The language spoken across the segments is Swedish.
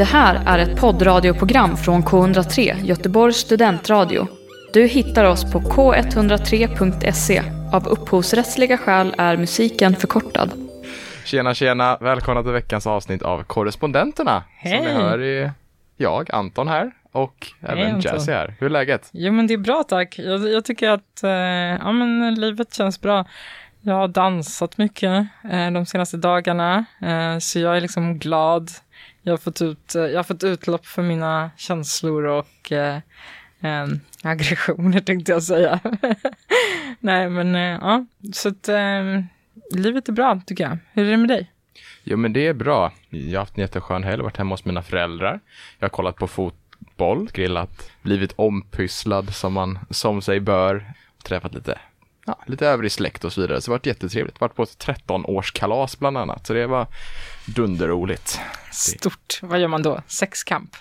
Det här är ett poddradioprogram från K103, Göteborgs studentradio. Du hittar oss på k103.se. Av upphovsrättsliga skäl är musiken förkortad. Tjena tjena, välkomna till veckans avsnitt av Korrespondenterna. Som Hej. ni hör är jag, Anton här och även Anton. Jazzy här. Hur är läget? Jo men det är bra tack. Jag, jag tycker att eh, ja, men, livet känns bra. Jag har dansat mycket eh, de senaste dagarna, eh, så jag är liksom glad. Jag har fått, ut, eh, jag har fått utlopp för mina känslor och eh, eh, aggressioner tänkte jag säga. Nej men eh, ja, så att eh, livet är bra tycker jag. Hur är det med dig? Jo men det är bra. Jag har haft en jätteskön helg, varit hemma hos mina föräldrar. Jag har kollat på fotboll, grillat, blivit ompysslad som man som sig bör. Träffat lite, ja, lite övrig släkt och så vidare. Så det varit jättetrevligt. Varit på ett 13-årskalas bland annat. Så det var dunderroligt. Stort. Vad gör man då? Sexkamp?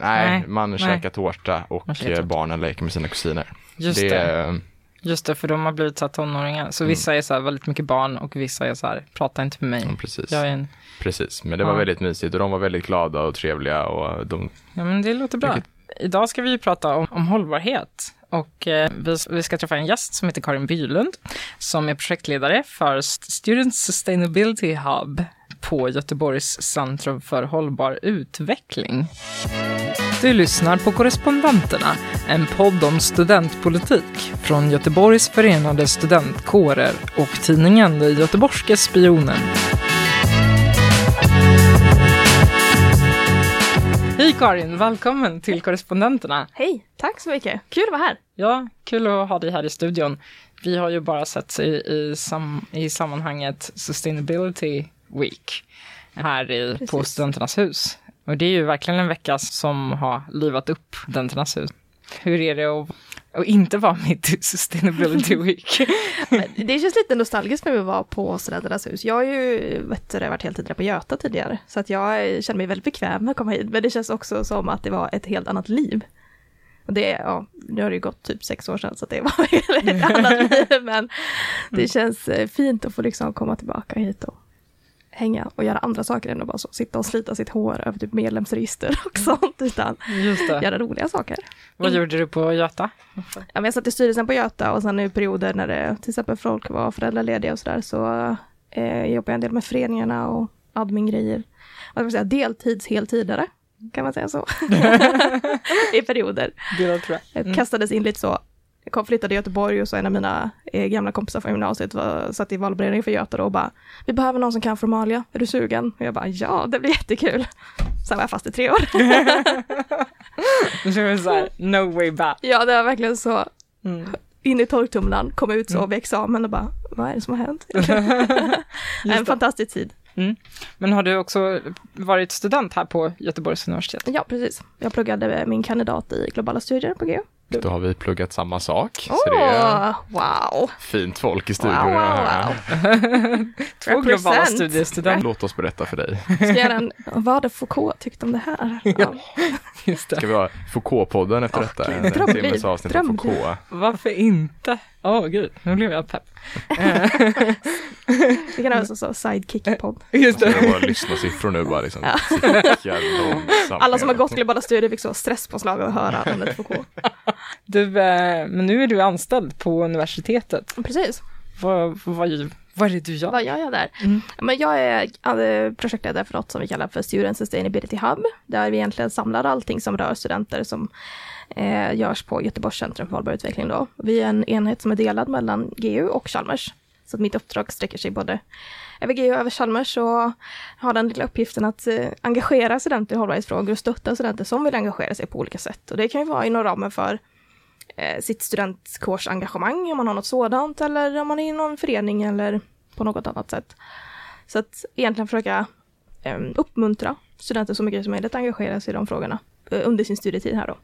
Nej, Nej, man nej. käkar tårta och käkar barnen leker med sina kusiner. Just det. det. Just det, för de har blivit så tonåringar. Så vissa är så väldigt mycket barn och vissa är så här, prata inte med mig. Ja, precis. En, Precis, men det var Ja. väldigt mysigt och de var väldigt glada och trevliga och de, ja men det låter bra. Vilket- Idag ska vi ju prata om, om hållbarhet. Och eh, vi, vi ska träffa en gäst som heter Karin Bylund, som är projektledare för Student Sustainability Hub på Göteborgs centrum för hållbar utveckling. Du lyssnar på Korrespondenterna, en podd om studentpolitik från Göteborgs förenade studentkårer och tidningen De Göteborgske Spionen. Hej Karin, välkommen till Korrespondenterna. Hej, tack så mycket. Kul att vara här. Ja, kul att ha dig här i studion. Vi har ju bara sett i, i, sam, i sammanhanget Sustainability Week här i, på. Studenternas hus. Och det är ju verkligen en vecka som har livat upp Studenternas hus. Hur är det att, att inte vara mitt i Sustainability Week? Det känns lite nostalgiskt med att vara på Studenternas hus. Jag har ju vet du, varit heltidare på Göta tidigare, så att jag känner mig väldigt bekväm med att komma hit. Men det känns också som att det var ett helt annat liv. Och det, ja, nu har det ju gått typ sex år sedan, så det var ett annat liv. Men det känns eh, fint att få liksom komma tillbaka hit och hänga och göra andra saker än att bara så, sitta och slita sitt hår över typ medlemsregister och sånt, utan göra roliga saker. Vad gjorde du på Göta? Ja, men jag satt i styrelsen på Göta och sen i perioder när det till exempel folk var föräldralediga och sådär så eh, jobbade jag en del med föreningarna och admin-grejer. Vad ska man säga, deltids heltidare, kan man säga så? I perioder. Det tror jag. Jag kastades in lite så. Jag kom, flyttade till Göteborg och så en av mina eh, gamla kompisar från gymnasiet var, satt i valberedning för Göta då och bara Vi behöver någon som kan formalia, är du sugen? Och jag bara ja, det blir jättekul. Sen var jag fast i tre år. Det var så här, no way back. ja, det var verkligen så. Mm. in i torktumlaren, kom ut så vid examen och bara, vad är det som har hänt? en fantastisk tid. Men har du också varit student här på Göteborgs universitet? Ja, precis. Jag pluggade min kandidat i globala studier på GU. Då har vi pluggat samma sak. Åh, Så det är wow! fint folk i Wow, studion. wow, här. wow. Två globala studiestudenter. Låt oss berätta för dig. Ska jag göra en, vad hade Foucault tyckt om det här? Ja. Just det. Ska vi ha Foucault-podden efter detta? En drömliv, timmes avsnitt av drömliv. Foucault. Varför inte? Åh gud, nu blev jag pepp. Det kan vara så, sidekick-podd. Just Så jag bara lyssna siffror nu bara liksom. Alla som har gått globala studier fick så stresspåslag av att höra namnet Foucault. Du, eh, men nu är du anställd på universitetet. Precis. Vad, vad, vad är det du gör? Vad gör jag där? Mm. Men jag är eh, projektledare för något som vi kallar för Student Sustainability Hub, där vi egentligen samlar allting som rör studenter som eh, görs på Göteborgs centrum för hållbar utveckling. Då. Vi är en enhet som är delad mellan GU och Chalmers. Så att mitt uppdrag sträcker sig både över GU och över Chalmers och har den lilla uppgiften att eh, engagera studenter i hållbarhetsfrågor och stötta studenter som vill engagera sig på olika sätt. Och det kan ju vara inom ramen för eh, sitt studentkårsengagemang, om man har något sådant, eller om man är i någon förening eller på något annat sätt. Så att egentligen försöka eh, uppmuntra studenter så mycket som möjligt att engagera sig i de frågorna eh, under sin studietid här då.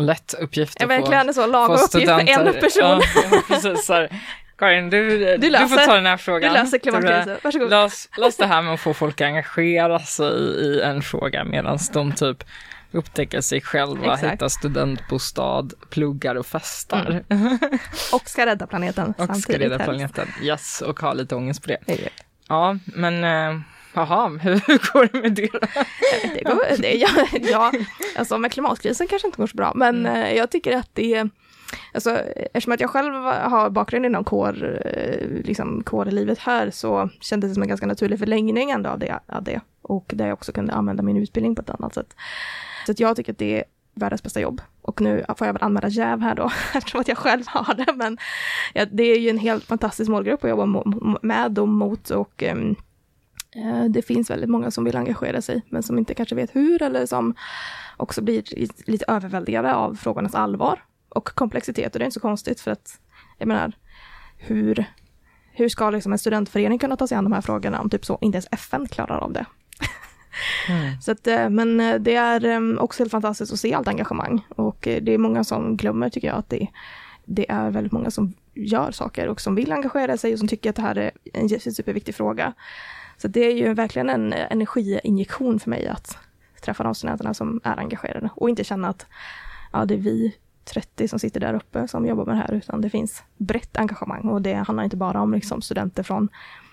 Lätt uppgift Jag att få, verkligen så lagom uppgift för en person. Ja, ja, precis. Så här. Karin, du, du, får löser- ta den här frågan. Du löser klimatkrisen, varsågod. Lös, lös det här med att få folk att engagera sig i en fråga medan de typ upptäcker sig själva, Exakt. hittar studentbostad, pluggar och festar. Och ska rädda planeten och ska samtidigt reda helst. planeten. Yes, och ha lite ångest på det. Exakt. Ja, men eh, Jaha, hur går det med det? det går, det, ja, ja, alltså med klimatkrisen kanske inte går så bra, men mm. jag tycker att det är Alltså, eftersom att jag själv har bakgrund inom kår, eh, liksom kårlivet här så kändes det som en ganska naturlig förlängning ändå av det, av det. Och där jag också kunde använda min utbildning på ett annat sätt. Så att jag tycker att det är världens bästa jobb. Och nu får jag väl anmäla jäv här då, eftersom att jag själv har det. Men ja, det är ju en helt fantastisk målgrupp att jobba med och mot. Och um, det finns väldigt många som vill engagera sig, men som inte kanske vet hur, eller som också blir lite överväldigade av frågornas allvar och komplexitet. Och det är inte så konstigt, för att jag menar, hur, hur ska liksom en studentförening kunna ta sig an de här frågorna om typ så inte ens FN klarar av det? Mm. Så att, eh, men eh, det är ehm, också helt fantastiskt att se allt engagemang och eh, det är många som glömmer tycker jag att det, det är väldigt många som gör saker och som vill engagera sig och som tycker att det här är en superviktig fråga. Så det är ju verkligen en energiinjektion för mig att träffa de studenterna som är engagerade och inte känna att ja, det är vi 30 som sitter där uppe som jobbar med det här, utan det finns brett engagemang och det handlar inte bara om liksom, studenter från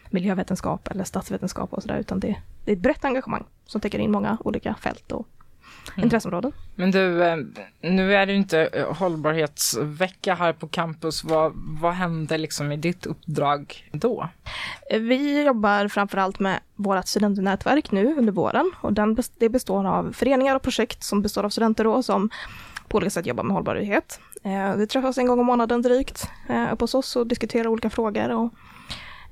miljövetenskap eller statsvetenskap och sådär, utan det, det är ett brett engagemang som täcker in många olika fält och mm. intresseområden. Men du, eh, nu är det ju inte eh, hållbarhetsvecka här på campus. Vad, vad händer liksom i ditt uppdrag då? Vi jobbar framförallt med vårt studentnätverk nu under våren och den, det består av föreningar och projekt som består av studenter då som på olika sätt jobbar med hållbarhet. Eh, vi träffas en gång om månaden drygt uppe hos oss och diskuterar olika frågor och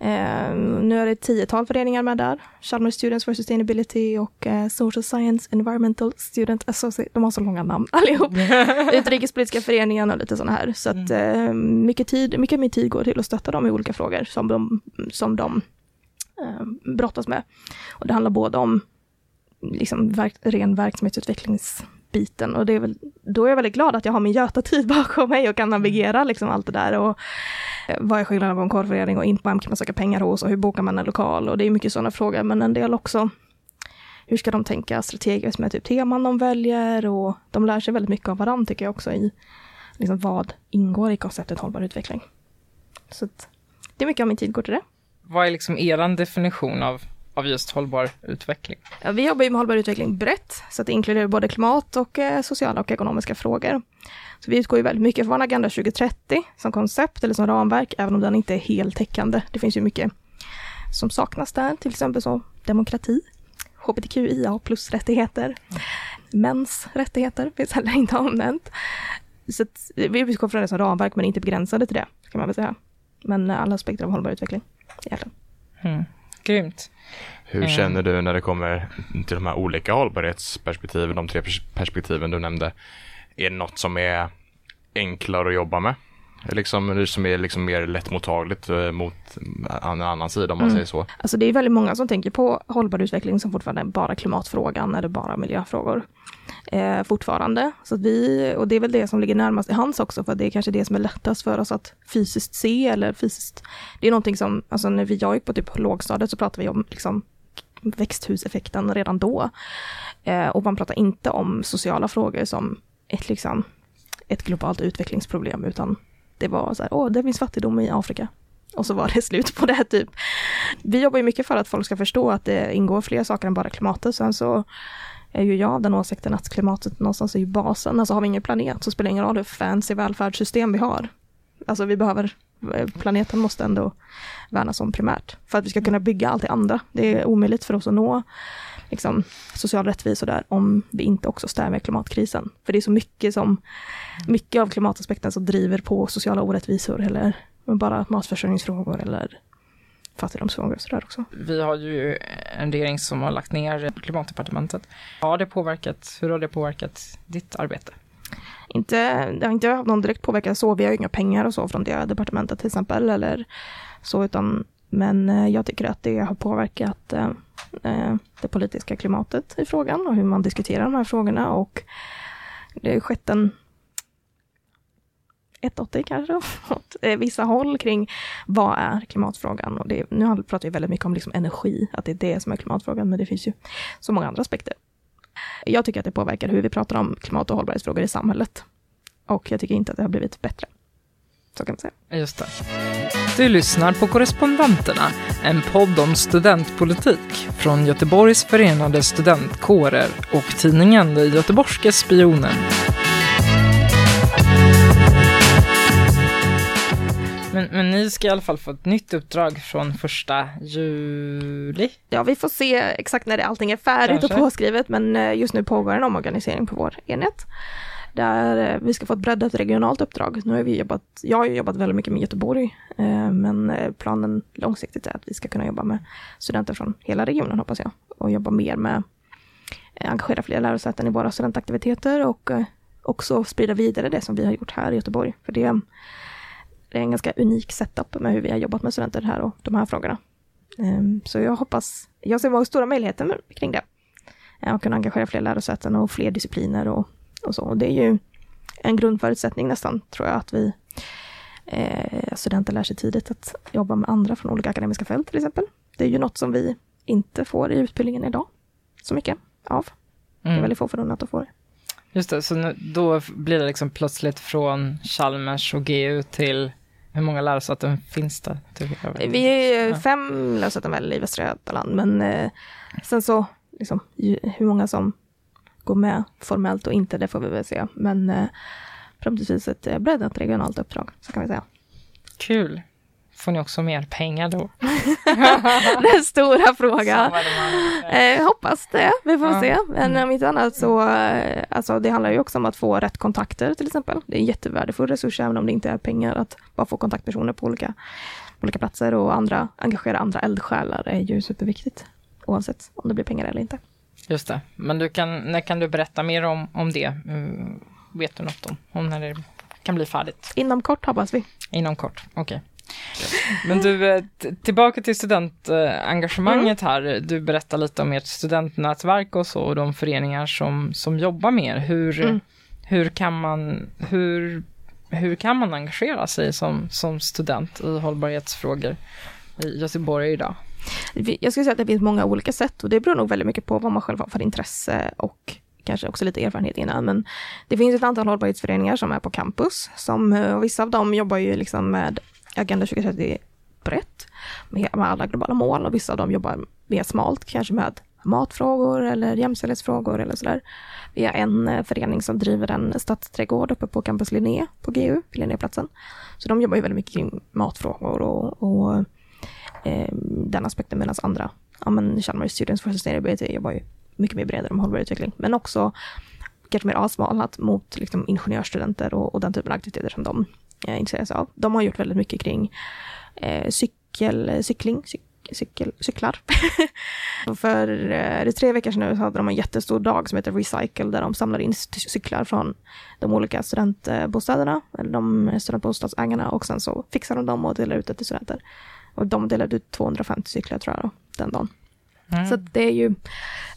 Eh, nu är det ett tiotal föreningar med där. Chalmers Students for Sustainability och eh, Social Science Environmental Student Association. De har så långa namn allihop. Utrikespolitiska föreningen och lite sådana här. Så att mm. eh, mycket, tid, mycket min tid går till att stötta dem i olika frågor som de, som de eh, brottas med. Och det handlar både om liksom, verk, ren verksamhetsutvecklings och det är väl, då är jag väldigt glad att jag har min Göta-tid bakom mig och kan navigera liksom allt det där. Och vad är skillnaden på en korvförening och inte vem kan man söka pengar hos? Och hur bokar man en lokal? Och det är mycket sådana frågor. Men en del också hur ska de tänka strategiskt med typ teman de väljer? Och de lär sig väldigt mycket av varandra tycker jag också i liksom vad ingår i konceptet hållbar utveckling. Så det är mycket av min tid går till det. Vad är liksom er definition av av just hållbar utveckling? Ja, vi jobbar ju med hållbar utveckling brett, så att det inkluderar både klimat och eh, sociala och ekonomiska frågor. Så vi utgår ju väldigt mycket från Agenda 2030 som koncept eller som ramverk, även om den inte är heltäckande. Det finns ju mycket som saknas där, till exempel så demokrati, hbtqia plus rättigheter, mm. mäns rättigheter finns heller inte omnämnt. Så vi utgår från det som ramverk, men inte begränsade till det, kan man väl säga. Men alla aspekter av hållbar utveckling egentligen. Mm. Grymt. Hur mm. känner du när det kommer till de här olika hållbarhetsperspektiven, de tre perspektiven du nämnde? Är det något som är enklare att jobba med? Liksom, som är liksom mer lättmottagligt eh, mot en annan sida om man mm. säger så. Alltså det är väldigt många som tänker på hållbar utveckling som fortfarande bara klimatfrågan eller bara miljöfrågor. Eh, fortfarande. Så vi, och det är väl det som ligger närmast i hands också, för det är kanske det som är lättast för oss att fysiskt se eller fysiskt. Det är någonting som, alltså när vi jag gick på typ lågstadiet så pratade vi om liksom växthuseffekten redan då. Eh, och man pratar inte om sociala frågor som ett, liksom, ett globalt utvecklingsproblem, utan det var så här, åh, det finns fattigdom i Afrika. Och så var det slut på det typ. Vi jobbar ju mycket för att folk ska förstå att det ingår fler saker än bara klimatet. Sen så är ju jag av den åsikten att klimatet någonstans är ju basen. Alltså har vi ingen planet så spelar det ingen roll hur fancy välfärdssystem vi har. Alltså vi behöver, eh, planeten måste ändå värnas om primärt. För att vi ska kunna bygga allt det andra. Det är omöjligt för oss att nå liksom, social rättvisa där om vi inte också stävjar klimatkrisen. För det är så mycket som, mycket av klimataspekten som driver på sociala orättvisor eller bara matförsörjningsfrågor eller fattigdomsfrågor och sådär också. Vi har ju en regering som har lagt ner klimatdepartementet. Har det påverkat, hur har det påverkat ditt arbete? Inte, det har inte haft någon direkt påverkan så, vi har inga pengar och så från det departementet till exempel, eller så, utan men eh, jag tycker att det har påverkat eh, Eh, det politiska klimatet i frågan och hur man diskuterar de här frågorna och det har skett en 180 kanske, åt eh, vissa håll kring vad är klimatfrågan. Och det, nu pratar vi väldigt mycket om liksom energi, att det är det som är klimatfrågan, men det finns ju så många andra aspekter. Jag tycker att det påverkar hur vi pratar om klimat och hållbarhetsfrågor i samhället. Och jag tycker inte att det har blivit bättre. Så kan man säga. Just det. Du lyssnar på Korrespondenterna, en podd om studentpolitik från Göteborgs förenade studentkårer och tidningen Den Göteborgske Spionen. Men, men ni ska i alla fall få ett nytt uppdrag från första juli. Ja, vi får se exakt när det, allting är färdigt Kanske. och påskrivet, men eh, just nu pågår en omorganisering på vår enhet. Där eh, vi ska få ett breddat regionalt uppdrag. Nu har vi jobbat, jag har jobbat väldigt mycket med Göteborg, eh, men eh, planen långsiktigt är att vi ska kunna jobba med studenter från hela regionen hoppas jag. Och jobba mer med, engagera fler lärosäten i våra studentaktiviteter och också sprida vidare det som vi har gjort här i Göteborg. För det, det är en ganska unik setup med hur vi har jobbat med studenter här och de här frågorna. Ehm, så jag hoppas, jag ser många stora möjligheter kring det. Att kunna engagera fler lärosäten och fler discipliner och, och så. Och det är ju en grundförutsättning nästan, tror jag, att vi eh, studenter lär sig tidigt att jobba med andra från olika akademiska fält till exempel. Det är ju något som vi inte får i utbildningen idag, så mycket av. Det är Mm. väldigt få förunnat att få det. Just det, så nu, då blir det liksom plötsligt från Chalmers och GU till hur många lärosäten finns det? Vi är fem lärosäten väl i Västra Götaland, men eh, sen så, liksom, ju, hur många som går med formellt och inte, det får vi väl se. Men eh, förhoppningsvis ett eh, breddat regionalt uppdrag, så kan vi säga. Kul. Får ni också mer pengar då? Den stora frågan. Eh, hoppas det, vi får Ja. se. Men om inte annat så, eh, alltså det handlar ju också om att få rätt kontakter till exempel. Det är en jättevärdefull resurs även om det inte är pengar att bara få kontaktpersoner på olika, olika platser och andra, engagera andra eldsjälar är ju superviktigt. Oavsett om det blir pengar eller inte. Just det. Men du kan, när kan du berätta mer om, om det? Mm, vet du något om, om när det kan bli färdigt? Inom kort hoppas vi. Inom kort, okej. Men du, eh, tillbaka till studentengagemanget här. Du berättar lite om ert studentnätverk och så och de föreningar som, som jobbar med er. Hur, Mm. hur, kan man, hur, hur kan man engagera sig som, som student i hållbarhetsfrågor i Göteborg idag? Jag skulle säga att det finns många olika sätt och det beror nog väldigt mycket på vad man själv har för intresse och kanske också lite erfarenhet innan. Men det finns ett antal hållbarhetsföreningar som är på campus. Som, eh, och vissa av dem jobbar ju liksom med Agenda 2030 brett, med, med alla globala mål och vissa av dem jobbar mer smalt, kanske med matfrågor eller jämställdhetsfrågor eller sådär. Vi har en eh, förening som driver en stadsträdgård uppe på campus Linné på GU, Linnéplatsen. Så de jobbar ju väldigt mycket kring matfrågor och, och eh, den aspekten medan andra, ja men Chalmers Students for Sustainability jobbar ju mycket mer bredare om hållbar utveckling, men också kanske mer avsmalnat mot liksom, ingenjörsstudenter och, och den typen av aktiviteter som de eh, intresserar sig av. De har gjort väldigt mycket kring eh, cykel, cykling, cyk, cykel, cyklar. För eh, tre veckor sedan nu så hade de en jättestor dag som heter Recycle där de samlar in cyklar från de olika studentbostäderna, eller de studentbostadsägarna och sen så fixar de dem och delar ut det till studenter. Och de delade ut 250 cyklar tror jag då, den dagen. Mm. Så det är ju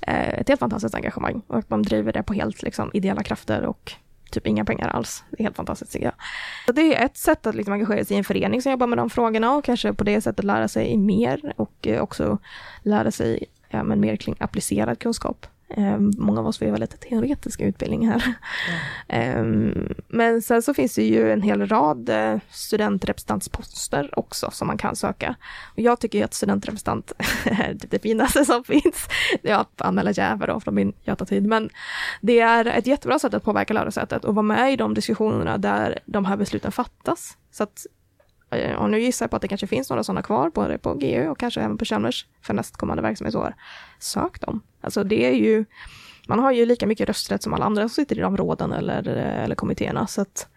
eh, ett helt fantastiskt engagemang och att man driver det på helt liksom, ideella krafter och typ inga pengar alls. Det är helt fantastiskt tycker jag. Så det är ett sätt att liksom, engagera sig i en förening som jobbar med de frågorna och kanske på det sättet lära sig mer och eh, också lära sig ja, men mer kring applicerad kunskap. Eh, många av oss får ju väldigt teoretiska utbildningar här. Ehm, men sen så finns det ju en hel rad eh, studentrepresentantsposter också som man kan söka. Och jag tycker ju att studentrepresentant är typ det finaste som finns. Jag anmäler jävar då från min Göta-tid, men det är ett jättebra sätt att påverka lärosätet och vara med i de diskussionerna där de här besluten fattas. Så att, Eh, och nu gissar jag på att det kanske finns några sådana kvar, både på GU och kanske även på Chalmers för nästkommande verksamhetsår. Sök dem. Alltså det är ju, man har ju lika mycket rösträtt som alla andra som sitter i de råden eller, eh, eller kommittéerna. Så att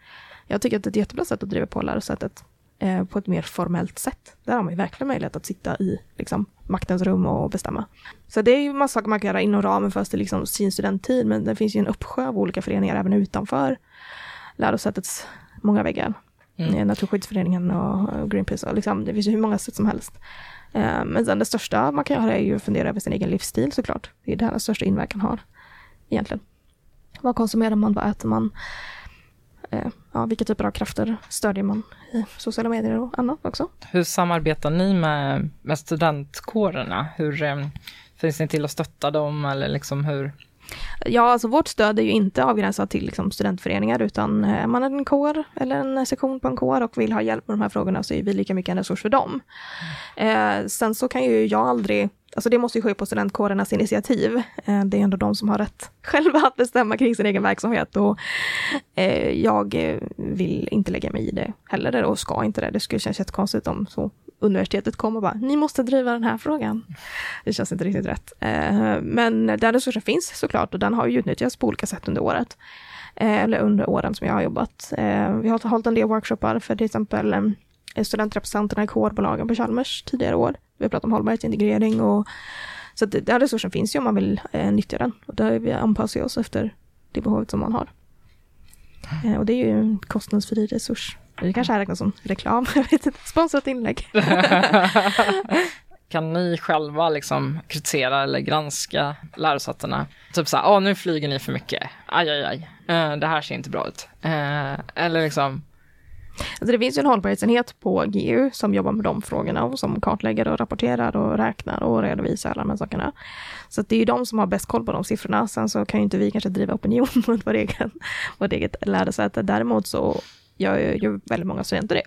jag tycker att det är ett jättebra sätt att driva på lärosätet eh, på ett mer formellt sätt. Där har man ju verkligen möjlighet att sitta i liksom, maktens rum och bestämma. Så det är ju massa saker man kan göra inom ramen för liksom, sin studenttid, men det finns ju en uppsjö av olika föreningar även utanför lärosätets många väggar. Mm. Eh, Naturskyddsföreningen och Greenpeace, och liksom, det finns ju hur många sätt som helst. Eh, Men sen det största man kan göra är ju att fundera över sin egen livsstil såklart. Det är det här den största inverkan har egentligen. Vad konsumerar man, vad äter man? Eh, Ja, vilka typer av krafter stödjer man i sociala medier och annat också? Hur samarbetar ni med, med studentkårerna? Hur finns ni till att stötta dem eller liksom hur, Ja, alltså vårt stöd är ju inte avgränsat till liksom, studentföreningar, utan eh, är man en kår eller en sektion på en kår och vill ha hjälp med de här frågorna så är vi lika mycket en resurs för dem. Eh, sen så kan ju jag aldrig, alltså det måste ju ske på studentkårernas initiativ. Eh, det är ändå de som har rätt själva att bestämma kring sin egen verksamhet och eh, jag eh, vill inte lägga mig i det heller och ska inte det. Det skulle kännas jättekonstigt om så universitetet kom och bara, ni måste driva den här frågan. Det känns inte riktigt rätt. Eh, men den resursen finns såklart och den har ju utnyttjats på olika sätt under året. Eh, eller under åren som jag har jobbat. Eh, vi har hållit en del workshoppar för till exempel studentrepresentanterna i kårbolagen på Chalmers tidigare år. Vi har pratat om hållbarhetsintegrering och så att den resursen finns ju om man vill nyttja den. Och där vi anpassar oss efter det behovet som man har. och det är ju en kostnadsfri resurs. Det kanske här räknas som reklam, jag vet inte, sponsrat inlägg. kan ni själva liksom kritisera eller granska lärosätena? Typ så här, nu flyger ni för mycket, aj aj aj, uh, det här ser inte bra ut. Uh, eller liksom Alltså det finns ju en hållbarhetsenhet på GU som jobbar med de frågorna och som kartlägger och rapporterar och räknar och redovisar alla de här sakerna. Så det är ju de som har bäst koll på de siffrorna. Sen så kan ju inte vi kanske driva opinion mot vårt eget, vårt eget lärosäte. Däremot så gör ju väldigt många studenter det.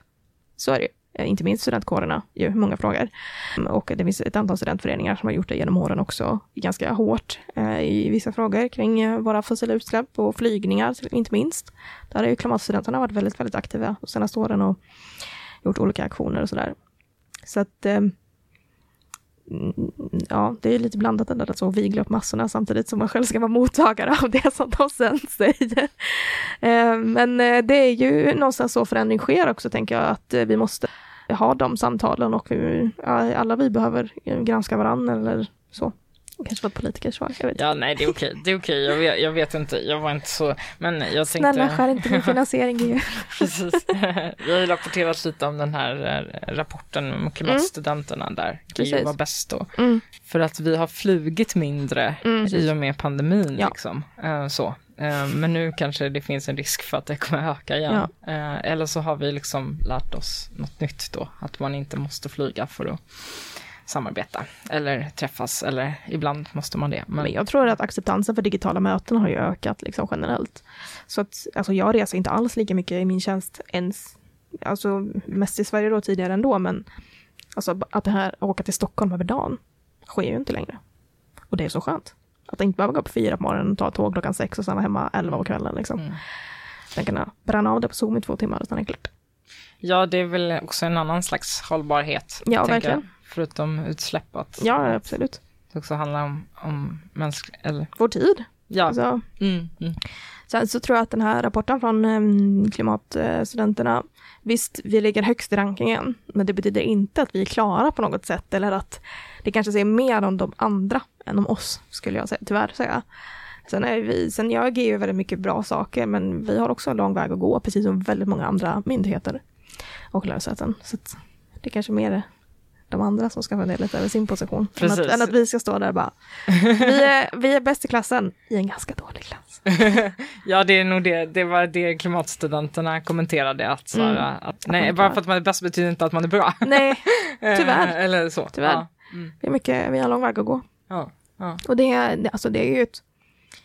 Så är det ju. Eh, inte minst studentkårerna, ju många frågor. Mm, och det finns ett antal studentföreningar som har gjort det genom åren också, ganska hårt eh, i vissa frågor kring eh, våra fossila utsläpp och flygningar, inte minst. Där har ju klimatstudenterna varit väldigt, väldigt aktiva de senaste åren och gjort olika aktioner och sådär. Så att eh, ja, det är lite blandat ändå, alltså, så vigla upp massorna samtidigt som man själv ska vara mottagare av det som de sen säger. Eh, men eh, det är ju någonstans så förändring sker också, tänker jag, att eh, vi måste ha de samtalen och alla vi behöver granska varandra eller så. Kanske var politikersvar, jag vet Ja, nej det är okej, det är okej, jag, vet, jag vet inte, jag var inte så, men jag tänkte... Snälla skär inte min finansiering ju. Precis, vi har ju rapporterat lite om den här eh, rapporten med klimatstudenterna mm. där, GIO var bäst då. Mm. För att vi har flugit mindre mm. i och med pandemin ja. liksom, uh, så. Uh, men nu kanske det finns en risk för att det kommer öka igen. Ja. Eller så har vi liksom lärt oss något nytt då, att man inte måste flyga för att samarbeta eller träffas eller ibland måste man det. Men, men jag tror att acceptansen för digitala möten har ju ökat liksom generellt. Så att alltså jag reser inte alls lika mycket i min tjänst ens, alltså mest i Sverige då tidigare ändå, men alltså att det här åka till Stockholm över dagen sker ju inte längre. Och det är så skönt. Att inte behöva gå upp fyra på morgonen och ta tåg klockan sex och stanna hemma elva på kvällen liksom. Mm. Sen bränna av det på Zoom i två timmar och sen är det klart. Ja, det är väl också en annan slags hållbarhet. Ja, verkligen. Jag förutom utsläpp. Att, ja, absolut. Det också handlar om, om mänsklig, eller... Vår tid. Ja. Alltså. Mm, mm. Sen så tror jag att den här rapporten från um, klimatstudenterna, visst, vi ligger högst i rankingen, men det betyder inte att vi är klara på något sätt, eller att det kanske säger mer om de andra än om oss, skulle jag säga, tyvärr säga. Sen, är vi, sen gör GU väldigt mycket bra saker, men vi har också en lång väg att gå, precis som väldigt många andra myndigheter och lärosäten. Så det är kanske mer de andra som ska fundera lite över sin position. Än att, än att, vi ska stå där och bara, vi är, vi är bäst i klassen i en ganska dålig klass. ja, det är nog det, det var det klimatstudenterna kommenterade, att, så, mm. att nej, bara för att man är bäst betyder inte att man är bra. nej, tyvärr. Eller så. Tyvärr. Ja. Mm. Vi, är mycket, vi har en lång väg att gå. Ja. Ja. Och det, alltså det är ju ett,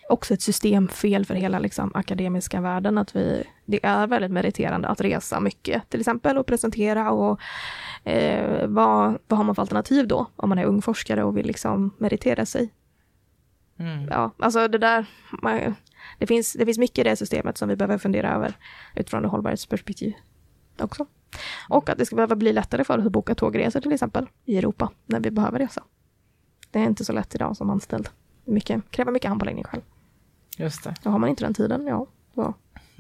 också ett systemfel för hela liksom, akademiska världen, att vi, det är väldigt meriterande att resa mycket, till exempel, och presentera och eh, vad, vad har man för alternativ då om man är ung forskare och vill liksom meritera sig? Mm. Ja, alltså det där, man, det, finns, det finns mycket i det systemet som vi behöver fundera över utifrån ett hållbarhetsperspektiv också. Och att det ska behöva bli lättare för oss att boka tågresor till exempel i Europa när vi behöver resa. Det är inte så lätt idag som anställd. Mycket, kräver mycket handpåläggning själv. Just det. Och har man inte den tiden, ja, då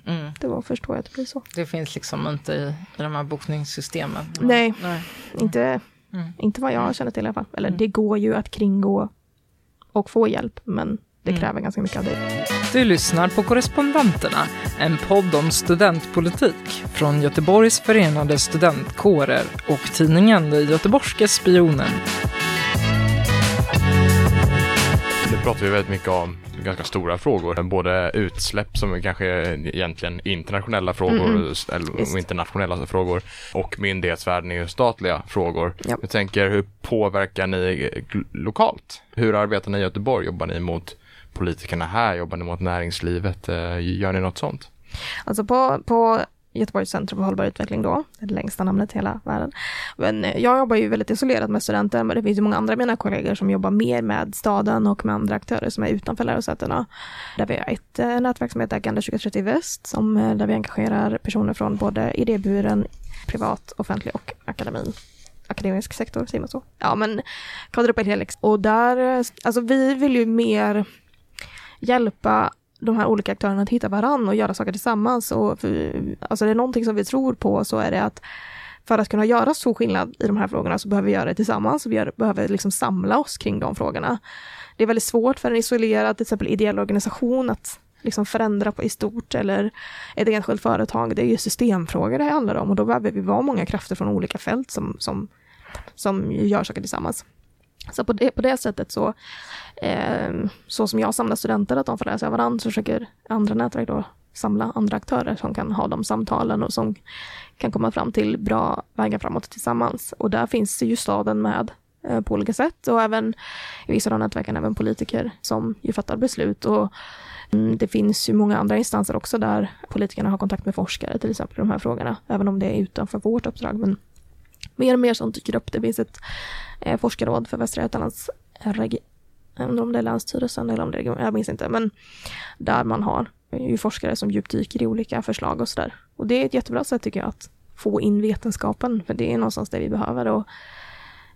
Mm. Det var förstår jag att det blir så. Det finns liksom inte i, i de här bokningssystemen? Nej, Nej. Inte, mm. inte vad jag känner till i alla fall. Eller mm. det går ju att kringgå och få hjälp, men det mm. kräver ganska mycket av dig. Du lyssnar på Korrespondenterna, en podd om studentpolitik från Göteborgs förenade studentkårer och tidningen Den Göteborgske Spionen. Nu pratar vi väldigt mycket om ganska stora frågor. Både utsläpp som är kanske egentligen internationella frågor mm. eller internationella frågor och myndighetsvärden är ju statliga frågor. Ja. Jag tänker hur påverkar ni lokalt? Hur arbetar ni i Göteborg? Jobbar ni mot politikerna här? Jobbar ni mot näringslivet? Eh, gör ni något sånt? Alltså på, på Göteborgs centrum för hållbar utveckling då, det längsta namnet i hela världen. Men eh, jag jobbar ju väldigt isolerat med studenter, men det finns ju många andra av mina kollegor som jobbar mer med staden och med andra aktörer som är utanför lärosätena. Där vi har ett eh, nätverk som heter Agenda 2030 Väst, som, eh, där vi engagerar personer från både idéburen, privat, offentlig och akademin akademisk sektor, säger man så? Ja, men kvadrupel helix. Och där, alltså vi vill ju mer hjälpa de här olika aktörerna att hitta varann och göra saker tillsammans. Och för, alltså det är någonting som vi tror på så är det att för att kunna göra så skillnad i de här frågorna så behöver vi göra det tillsammans. Vi gör, behöver liksom samla oss kring de frågorna. Det är väldigt svårt för en isolerad, till exempel ideell organisation att liksom förändra på i stort eller ett enskilt företag. Det är ju systemfrågor det handlar om och då behöver vi vara många krafter från olika fält som, som, som gör saker tillsammans. Så på det, på det sättet så, eh, så som jag samlar studenter, att de får lära sig av varandra, så försöker andra nätverk då samla andra aktörer som kan ha de samtalen och som kan komma fram till bra vägar framåt tillsammans. Och där finns ju staden med eh, på olika sätt och även i vissa av nätverken även politiker som ju fattar beslut. Och mm, det finns ju många andra instanser också där politikerna har kontakt med forskare till exempel i de här frågorna, även om det är utanför vårt uppdrag. Men mer och mer sånt dyker upp. Det finns ett eh, forskarråd för Västra Götalands region. Om det är Länsstyrelsen eller om det är region, jag minns inte. Men där man har ju forskare som djupdyker i olika förslag och sådär. Och det är ett jättebra sätt tycker jag att få in vetenskapen, för det är någonstans det vi behöver. Och,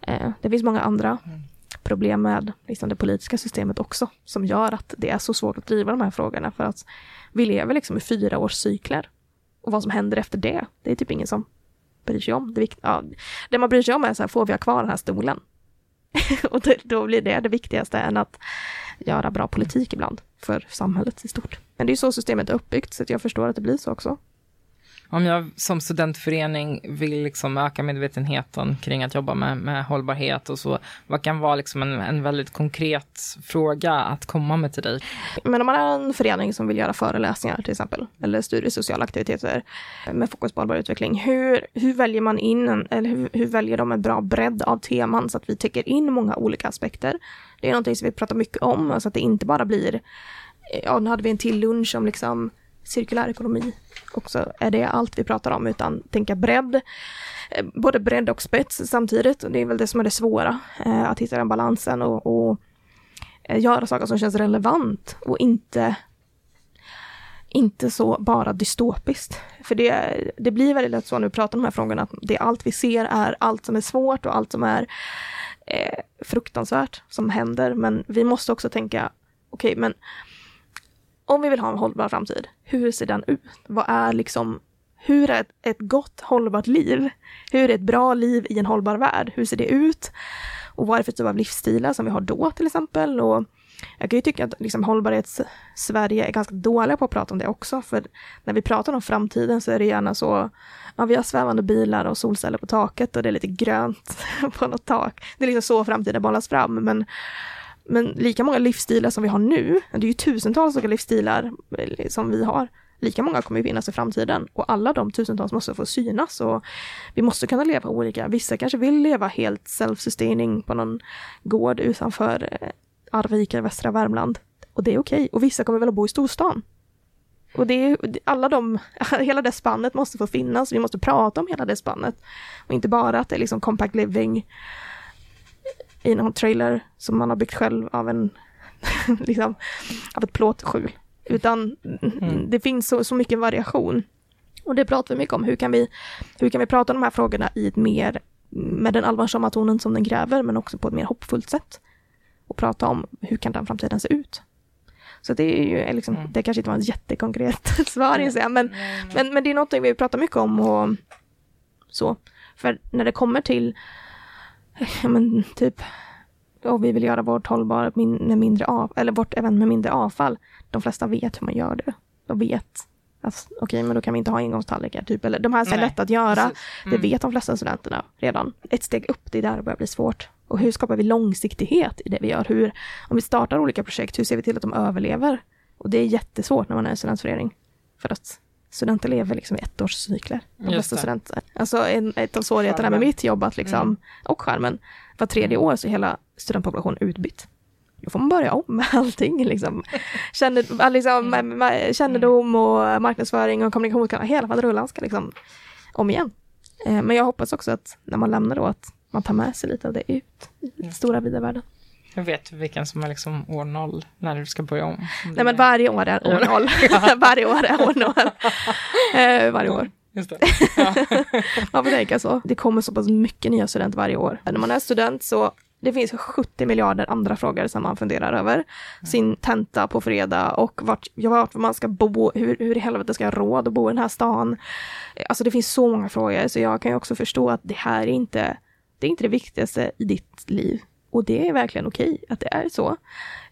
eh, det finns många andra problem med liksom, det politiska systemet också, som gör att det är så svårt att driva de här frågorna, för att vi lever liksom i fyra års cykler. Och vad som händer efter det, det är typ ingen som bryr sig om. Det, ja, det man bryr sig om är så här, får vi ha kvar den här stolen? och det, då blir det det viktigaste än att göra bra politik ibland för samhället i stort. Men det är så systemet är uppbyggt, så jag förstår att det blir så också om jag som studentförening vill liksom öka medvetenheten kring att jobba med, med hållbarhet och så, vad kan vara liksom en, en väldigt konkret fråga att komma med till dig? Men om man är en förening som vill göra föreläsningar till exempel, eller studiesociala aktiviteter med fokus på hållbar utveckling, hur, hur väljer man in, eller hur, hur väljer de en bra bredd av teman så att vi täcker in många olika aspekter? Det är någonting som vi pratar mycket om, så alltså att det inte bara blir, ja, nu hade vi en till lunch om liksom cirkulär ekonomi också är det allt vi pratar om, utan tänka bredd, eh, både bredd och spets samtidigt. Det är väl det som är det svåra, eh, att hitta den balansen och, och eh, göra saker som känns relevant och inte inte så bara dystopiskt. För det, det blir väldigt lätt så när vi pratar om de här frågorna, att det allt vi ser är allt som är svårt och allt som är eh, fruktansvärt som händer. Men vi måste också tänka, okej, okay, men om vi vill ha en hållbar framtid, hur ser den ut? Vad är liksom, hur är ett, ett gott hållbart liv? Hur är ett bra liv i en hållbar värld? Hur ser det ut? Och vad är det för typ av livsstilar som vi har då till exempel? Och jag kan ju tycka att liksom hållbarhets-Sverige är ganska dåliga på att prata om det också, för när vi pratar om framtiden så är det gärna så, ja vi har svävande bilar och solceller på taket och det är lite grönt på något tak. Det är liksom så framtiden bollas fram, men men lika många livsstilar som vi har nu, det är ju tusentals olika livsstilar eh, som vi har, lika många kommer ju finnas i framtiden och alla de tusentals måste få synas och vi måste kunna leva olika. Vissa kanske vill leva helt self-sustaining på någon gård utanför eh, Arvika i västra Värmland och det är okej. Okay. Och vissa kommer väl att bo i storstan. Och det är alla de, hela det spannet måste få finnas. Vi måste prata om hela det spannet. Och inte bara att det är liksom compact living i någon trailer som man har byggt själv av en, liksom, av ett plåtskjul. Utan mm. det finns så, så mycket variation. Och det pratar vi mycket om. Hur kan vi, hur kan vi prata om de här frågorna i ett mer, med den allvarsamma tonen som den kräver, men också på ett mer hoppfullt sätt. Och prata om hur kan den framtiden se ut? Så det är ju liksom, mm. det kanske inte var ett jättekonkret svar, mm. men, men, men det är något vi pratar mycket om och så. För när det kommer till ja men typ, och vi vill göra vårt hållbart med mindre av, eller vårt event med mindre avfall. De flesta vet hur man gör det. De vet att okej, okay, men då kan vi inte ha engångstallrikar, typ. Eller de här är lätt att göra. Mm. Det vet de flesta studenterna redan. Ett steg upp, det är där det börjar bli svårt. Och hur skapar vi långsiktighet i det vi gör? Hur, om vi startar olika projekt, hur ser vi till att de överlever? Och det är jättesvårt när man är en studentförening. För att studenter lever liksom i ettårscykler. De flesta studenter. Alltså en, ett av svårigheterna med mitt jobb att liksom, mm. och skärmen, var tredje år så är hela studentpopulationen utbytt. då får man börja om med allting. Liksom. Känner, liksom, Mm. kännedom och marknadsföring och kommunikationskanaler, hela faderullan ska liksom om igen. Eh, Men jag hoppas också att när man lämnar då att man tar med sig lite av det ut i den stora vida världen. Jag vet vilken som är liksom år noll när du ska börja om. Nej men varje år är år noll. varje år är år noll. Eh, varje år. Just det. Ja. Man får tänka så. Det kommer så pass mycket nya studenter varje år. När man är student så det finns 70 miljarder andra frågor som man funderar över. Sin tenta på fredag och vart, ja, vart man ska bo, hur, hur i helvete ska jag råd att bo i den här stan? Alltså det finns så många frågor så jag kan ju också förstå att det här är inte, det är inte det viktigaste i ditt liv. Och det är verkligen okej att det är så.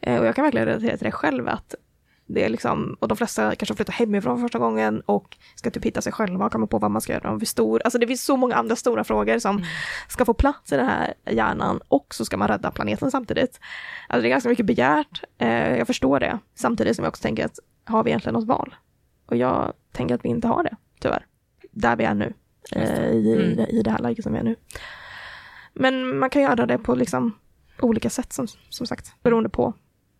Eh, och jag kan verkligen relatera till det själv att det är liksom, och de flesta kanske flyttar hemifrån första gången och ska typ hitta sig själva och komma på vad man ska göra när blir stor. Alltså det finns så många andra stora frågor som ska få plats i den här hjärnan och så ska man rädda planeten samtidigt. Alltså det är ganska mycket begärt, eh, jag förstår det. Samtidigt som jag också tänker att har vi egentligen något val? Och jag tänker att vi inte har det, tyvärr. Där vi är nu, eh, i, det- i det här läget som vi är nu. Men man kan göra det på liksom olika sätt som, som sagt, beroende på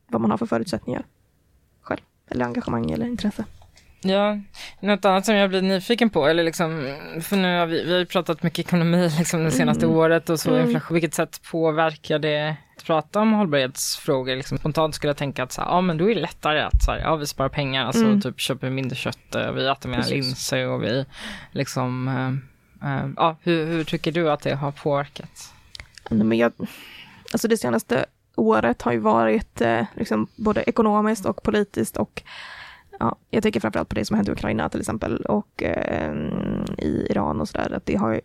vad man har för förutsättningar själv, eller engagemang eller intresse. Ja, något annat som jag blir nyfiken på, eller liksom, för nu har vi, vi har ju pratat mycket ekonomi liksom det senaste året och så Mm. inflation, vilket sätt påverkar det att prata om hållbarhetsfrågor? Liksom, spontant skulle jag tänka att så här, ja men då är det lättare att så här, ja vi sparar pengar, alltså Mm. typ köper mindre kött, vi äter mer linser och vi liksom, eh, eh, ja hur, hur tycker du att det har påverkat? Men jag, alltså det senaste året har ju varit eh, liksom både ekonomiskt och politiskt och ja, jag tänker framförallt på det som hänt i Ukraina till exempel och eh, i Iran och sådär. Att det har ju,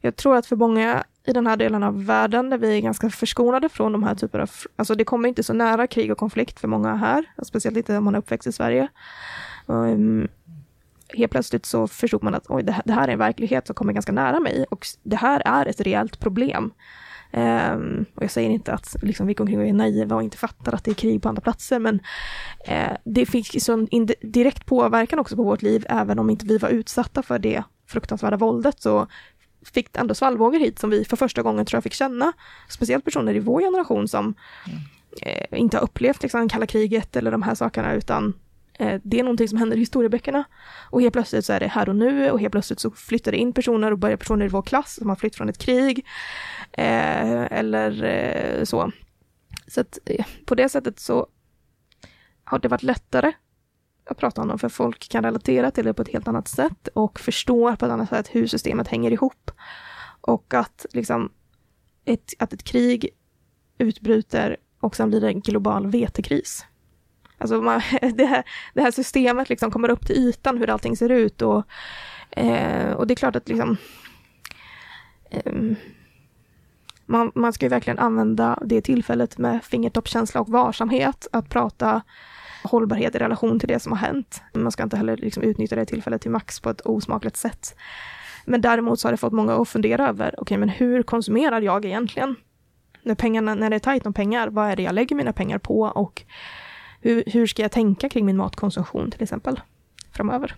jag tror att för många i den här delen av världen där vi är ganska förskonade från de här typerna av, alltså det kommer inte så nära krig och konflikt för många här, speciellt inte om man är uppväxt i Sverige. Um, helt plötsligt så förstod man att oj, det här, det här är en verklighet som kommer ganska nära mig och det här är ett reellt problem. Ehm, och jag säger inte att liksom, vi går omkring och är naiva och inte fattar att det är krig på andra platser, men eh, det fick sån direkt påverkan också på vårt liv, även om inte vi var utsatta för det fruktansvärda våldet, så fick ändå svallvågor hit som vi för första gången tror jag fick känna. Speciellt personer i vår generation som eh, inte har upplevt liksom, kalla kriget eller de här sakerna, utan Eh, det är någonting som händer i historieböckerna. Och helt plötsligt så är det här och nu och helt plötsligt så flyttar det in personer och börjar personer i vår klass som har flytt från ett krig. Eh, eller eh, så. Så att eh, på det sättet så har det varit lättare att prata om dem för folk kan relatera till det på ett helt annat sätt och förstår på ett annat sätt hur systemet hänger ihop. Och att liksom ett, att ett krig utbryter och sen blir det en global vetekris. Alltså man, det, här, det här systemet liksom kommer upp till ytan hur allting ser ut och, eh, och det är klart att liksom eh, man, man ska ju verkligen använda det tillfället med fingertoppskänsla och varsamhet att prata hållbarhet i relation till det som har hänt. Man ska inte heller liksom utnyttja det tillfället till max på ett osmakligt sätt. Men däremot så har det fått många att fundera över, okej men hur konsumerar jag egentligen? När, pengarna, när det är tajt om pengar, vad är det jag lägger mina pengar på och hur, hur ska jag tänka kring min matkonsumtion till exempel framöver?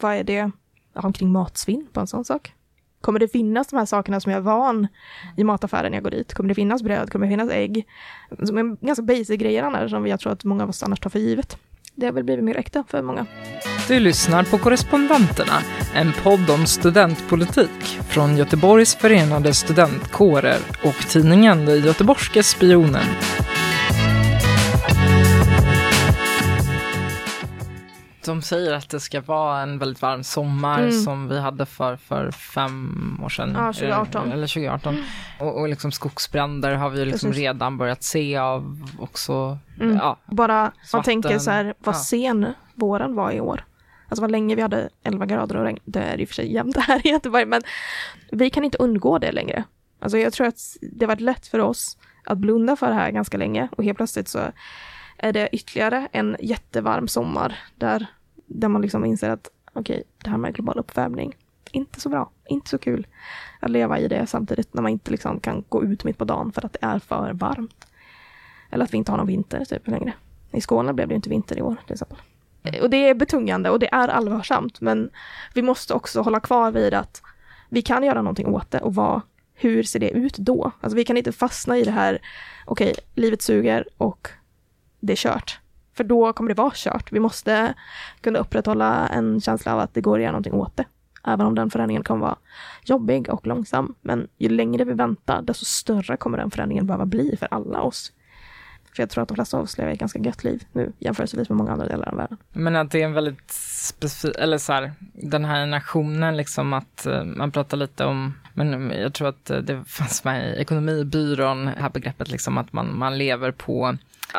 Vad är det ja, kring matsvinn på en sån sak? Kommer det finnas de här sakerna som jag är van i mataffären när jag går dit? Kommer det finnas bröd? Kommer det finnas ägg? Som är ganska basic grejer annars som jag tror att många av oss annars tar för givet. Det har väl blivit mer äkta för många. Du lyssnar på Korrespondenterna, en podd om studentpolitik från Göteborgs förenade studentkårer och tidningen Den Göteborgske Spionen. De säger att det ska vara en väldigt varm sommar Mm. som vi hade för, för fem år sedan. Ja, 2018. Eller, eller 2018. Och, och liksom skogsbränder har vi liksom Precis. redan börjat se av också. Mm. Ja, Bara man tänker så här, vad ja. sen våren var i år. Alltså vad länge vi hade 11 grader och regn. Det är i och för sig jämnt här i Göteborg, men vi kan inte undgå det längre. Alltså jag tror att det har varit lätt för oss att blunda för det här ganska länge och helt plötsligt så är det ytterligare en jättevarm sommar där, där man liksom inser att okej, det här med global uppvärmning, inte så bra, inte så kul att leva i det samtidigt när man inte liksom kan gå ut mitt på dagen för att det är för varmt. Eller att vi inte har någon vinter typ längre. I Skåne blev det ju inte vinter i år till exempel. Eh, och det är betungande och det är allvarsamt men vi måste också hålla kvar vid att vi kan göra någonting åt det och vad, hur ser det ut då? Alltså vi kan inte fastna i det här, okej, okay, livet suger och det är kört. För då kommer det vara kört. Vi måste kunna upprätthålla en känsla av att det går att göra någonting åt det. Även om den förändringen kommer vara jobbig och långsam. Men ju längre vi väntar, desto större kommer den förändringen behöva bli för alla oss. För jag tror att de flesta av oss lever ett ganska gött liv nu jämförelsevis med många andra delar av världen. Men att det är en väldigt specifik, eller så här, den här nationen liksom att eh, man pratar lite om, men eh, jag tror att eh, det fanns med i ekonomibyrån, det här begreppet liksom att man, man lever på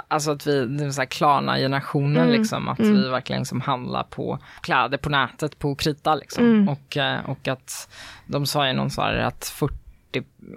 Alltså att vi, det så här Klarna-generationen mm. liksom, att mm. vi verkligen liksom handlar på kläder på nätet på krita liksom. Mm. Och, eh, och att de sa ju någon så här att 40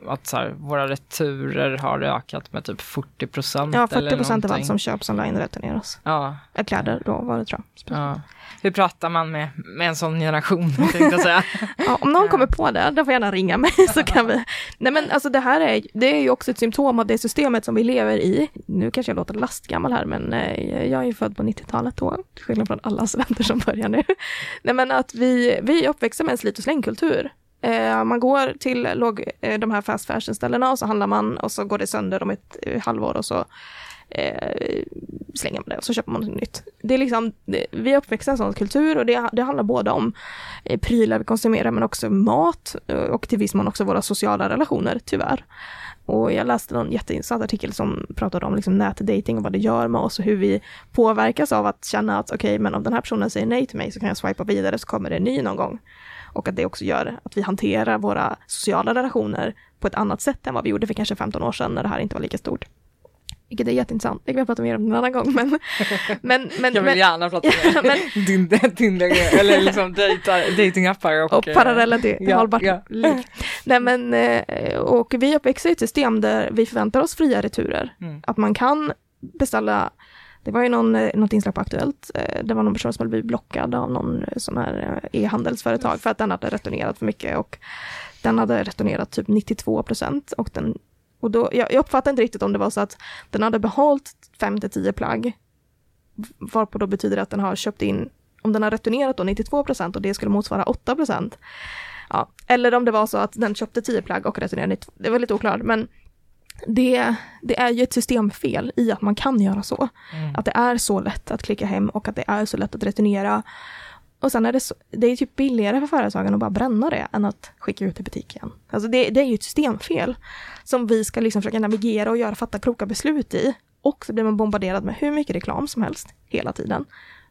att så här, våra returer har ökat med typ 40 procent. Ja, 40 procent av allt som köps online returneras. Ja. Kläder då var det tror jag. Ja. Hur pratar man med, med en sån generation, ja, om någon kommer på det, då får gärna ringa mig så kan vi. Nej men alltså det här är, det är ju också ett symptom av det systemet som vi lever i. Nu kanske jag låter lastgammal här, men eh, jag är ju född på 90-talet då, till skillnad från alla studenter som börjar nu. Nej men att vi, vi är uppväxta med en slit och slängkultur. Eh, man går till låg, eh, de här fast fashion-ställena och så handlar man och så går det sönder om ett eh, halvår och så eh, slänger man det och så köper man något nytt. Det är liksom, det, vi är uppväxta i en sån kultur och det, det handlar både om eh, prylar vi konsumerar men också mat eh, och till viss mån också våra sociala relationer, tyvärr. Och jag läste någon jätteintressant artikel som pratade om liksom nätdating och vad det gör med oss och hur vi påverkas av att känna att okej, okay, men om den här personen säger nej till mig så kan jag swipa vidare så kommer det en ny någon gång. Och att det också gör att vi hanterar våra sociala relationer på ett annat sätt än vad vi gjorde för kanske 15 år sedan när det här inte var lika stort. Vilket är jätteintressant, det kan vi prata mer om en annan gång. Men, men, men, jag vill men, gärna prata mer din, din, eller liksom datingappar och, och parallella till ja, hållbart ja. liv. Nej, men, eh, och vi uppväxer i ett system där vi förväntar oss fria returer. Mm. Att man kan beställa det var ju någon, eh, något inslag på Aktuellt, eh, det var någon person som hade blivit blockad av någon eh, sån här e-handelsföretag för att den hade returnerat för mycket och den hade returnerat typ 92 procent och den och då, jag, jag uppfattar inte riktigt om det var så att den hade behållit 5 till 10 plagg, varpå då betyder det att den har köpt in, om den har returnerat då 92 procent och det skulle motsvara 8 procent. Ja, eller om det var så att den köpte 10 plagg och returnerade 92, det var lite oklart, men det, det är ju ett systemfel i att man kan göra så. Mm. Att det är så lätt att klicka hem och att det är så lätt att returnera. Och sen är det, så, det är typ billigare för företagen att bara bränna det än att skicka ut i butik igen. Alltså det, det är ju ett systemfel som vi ska liksom försöka navigera och göra fatta kloka beslut i. Och så blir man bombarderad med hur mycket reklam som helst hela tiden.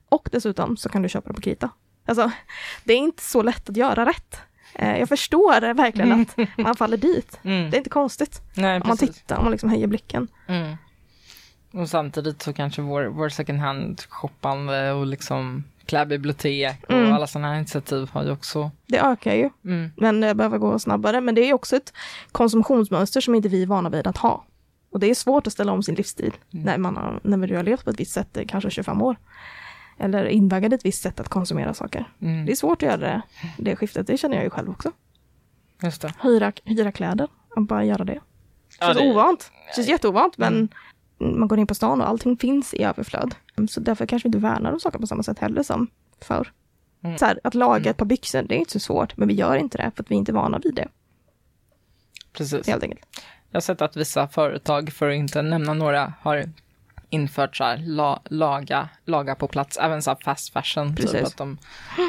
Och dessutom så kan du köpa det på krita. Alltså, det är inte så lätt att göra rätt. Eh, jag förstår verkligen att man faller dit. Mm. Det är inte konstigt. Nej, om man tittar, om man liksom höjer blicken. Mm. Och samtidigt så kanske vår, vår second hand-shoppande och liksom klädbibliotek och mm. alla sådana här initiativ har ju också... Det ökar ju, mm. men det behöver gå snabbare. Men det är också ett konsumtionsmönster som inte vi är vana vid att ha. Och det är svårt att ställa om sin livsstil mm. när, man har, när du har levt på ett visst sätt, kanske 25 år. Eller invaggad ett visst sätt att konsumera saker. Mm. Det är svårt att göra det, det skiftet, det känner jag ju själv också. Just det. Hyra, hyra kläder och bara göra det. Det känns ja, det... ovant. Det känns jätteovant men mm man går in på stan och allting finns i överflöd. Så därför kanske vi inte värnar om saker på samma sätt heller som förr. Mm. Så här, att laga mm. ett par byxor, det är inte så svårt, men vi gör inte det för att vi inte är vana vid det. Precis. Helt enkelt. Jag har sett att vissa företag, för att inte nämna några, har infört så här, la, laga, laga på plats, även så fast fashion, typ Precis. typ att de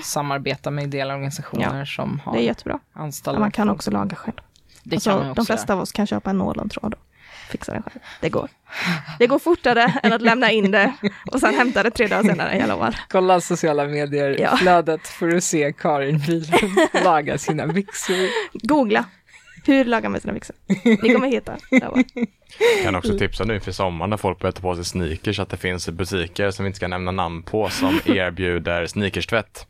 samarbetar med ideella organisationer ja, som har det är jättebra. anställda. Man kan också laga själv. Det alltså, kan man också de flesta göra. av oss kan köpa en nålentråd fixa det själv. Det går. Det går fortare än att lämna in det och sen hämta det tre dagar senare, jag lovar. Kolla sociala medier-flödet ja. för att se Karin Wihlund laga sina byxor. Googla. Hur lagar man sina byxor? Ni kommer hitta. Jag kan också tipsa nu för sommaren när folk börjar ta på sig sneakers att det finns butiker som vi inte ska nämna namn på som erbjuder sneakerstvätt.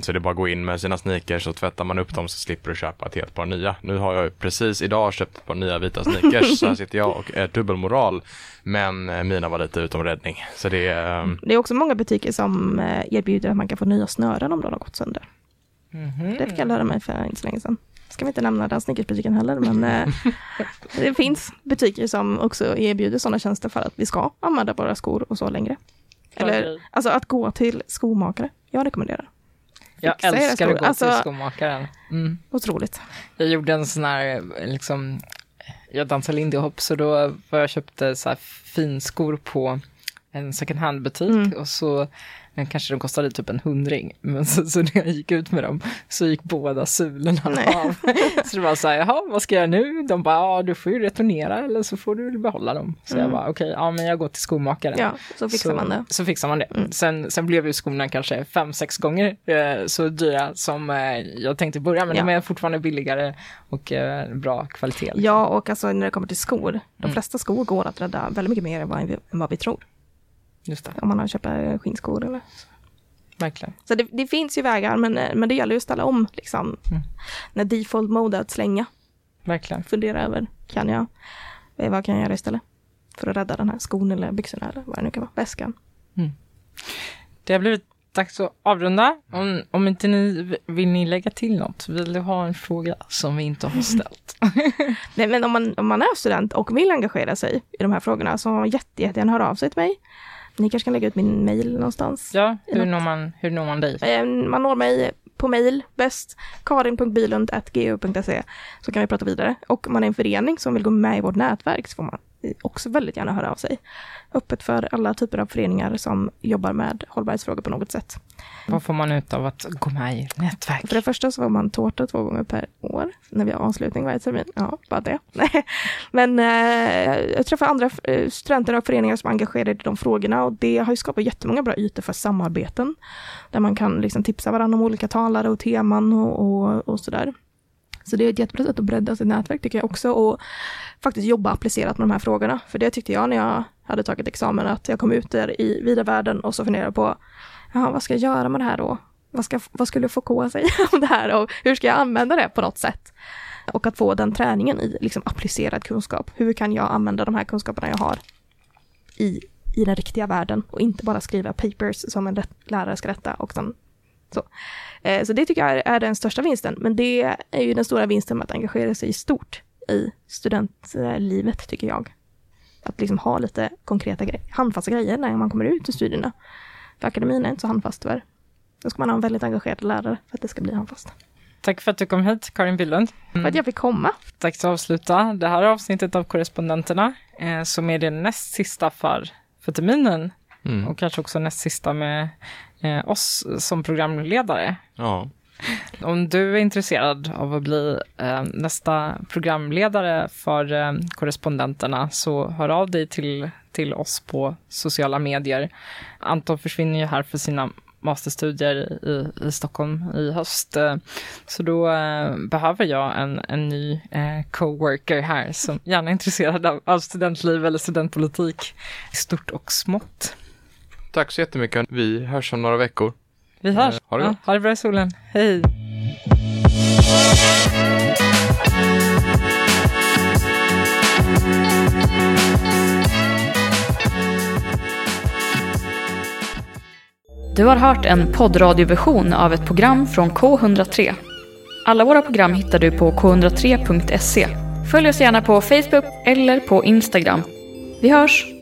Så det är bara att gå in med sina sneakers och tvättar man upp dem så slipper du köpa ett helt par nya. Nu har jag precis idag köpt ett par nya vita sneakers så här sitter jag och är dubbelmoral. Men eh, mina var lite utom räddning. Så det är... Um... Det är också många butiker som eh, erbjuder att man kan få nya snören om de har gått sönder. Mm -hmm. Det fick jag lära mig för inte så länge sedan. Ska vi inte nämna den sneakersbutiken heller, men eh, det finns butiker som också erbjuder sådana tjänster för att vi ska använda våra skor och så längre. Eller alltså att gå till skomakare. Jag rekommenderar. Jag fixa älskar att gå Alltså- till skomakaren. Mm. Otroligt. Jag gjorde en sån här, liksom, jag dansar lindy hop så då var jag köpte så här finskor på en second hand butik Mm. och så kanske de kostade typ en hundring. Men så, så när jag gick ut med dem så gick båda sulorna av. Så det var så här, jaha, vad ska jag göra nu? De bara, ja du får ju returnera eller så får du behålla dem. Så jag Mm. bara, okej, ja men jag går till skomakaren. Ja, så fixar så, man det. Så fixar man det. Mm. Sen, sen blev ju skorna kanske fem, sex gånger eh, så dyra som eh, jag tänkte i början, men Ja. de är fortfarande billigare och eh, bra kvalitet. liksom. Ja, och alltså när det kommer till skor, de Mm. flesta skor går att rädda väldigt mycket mer än vad vi, än vad vi tror. Just det, Om man har köpt skinnskor eller verkligen. Så det, det finns ju vägar, men, eh, men det gäller ju att ställa om liksom. Mm. När default mode är att slänga, Verkligen. fundera över, kan jag, eh, vad kan jag göra istället? För att rädda den här skon eller byxorna eller vad det nu kan vara, väskan. Det har blivit dags att avrunda. Om, om inte ni vill ni lägga till något? Vill du ha en fråga som vi inte har ställt? Nej, men om man, om man är student och vill engagera sig i de här frågorna så jätte, jättegärna höra av sig till mig. Ni kanske kan lägga ut min mail någonstans. Ja, hur når man, hur når man dig? Eh, Man når mig på mail bäst, karin.bilund.gu.se så kan vi prata vidare. Och om man är en förening som vill gå med i vårt nätverk så får man också väldigt gärna höra av sig. Öppet för alla typer av föreningar som jobbar med hållbarhetsfrågor på något sätt. Vad får man ut av att gå med i nätverk? För det första så får man tårta två gånger per år när vi har avslutning varje termin. Ja, bara det. Men eh, jag träffar andra eh, studenter och föreningar som är engagerade i de frågorna och det har ju skapat jättemånga bra ytor för samarbeten. Där man kan liksom tipsa varandra om olika talare och teman och, och, och sådär. Så det är ett jättebra sätt att bredda sitt nätverk tycker jag också och faktiskt jobba applicerat med de här frågorna. För det tyckte jag när jag hade tagit examen att jag kom ut där i vida världen och så funderade på ja, vad ska jag göra med det här då? Vad, ska, vad skulle FK säga om det här och hur ska jag använda det på något sätt? Och att få den träningen i liksom applicerad kunskap. Hur kan jag använda de här kunskaperna jag har i, i den riktiga världen och inte bara skriva papers som en rätt, lärare ska rätta och sen så. Eh, så det tycker jag är, är den största vinsten. Men det är ju den stora vinsten med att engagera sig i stort i studentlivet tycker jag. Att liksom ha lite konkreta grejer, handfasta grejer när man kommer ut ur studierna. För akademin är inte så handfast tyvärr. Då ska man ha en väldigt engagerad lärare för att det ska bli handfast. Tack för att du kom hit, Karin Bylund. För att jag fick komma. Dags att avsluta det här avsnittet av Korrespondenterna, eh, som är det näst sista för, för terminen Mm. och kanske också näst sista med eh, oss som programledare. Ja. Om du är intresserad av att bli eh, nästa programledare för eh, korrespondenterna så hör av dig till, till oss på sociala medier. Anton försvinner ju här för sina masterstudier i, i Stockholm i höst. Eh, så då eh, behöver jag en, en ny eh, coworker här som gärna är intresserad av, av studentliv eller studentpolitik i stort och smått. Tack så jättemycket. Vi hörs om några veckor. Vi hörs. Eh, ha det ja, ha det bra i solen. Hej! Du har hört en poddradioversion av ett program från K103. Alla våra program hittar du på k103.se. Följ oss gärna på Facebook eller på Instagram. Vi hörs!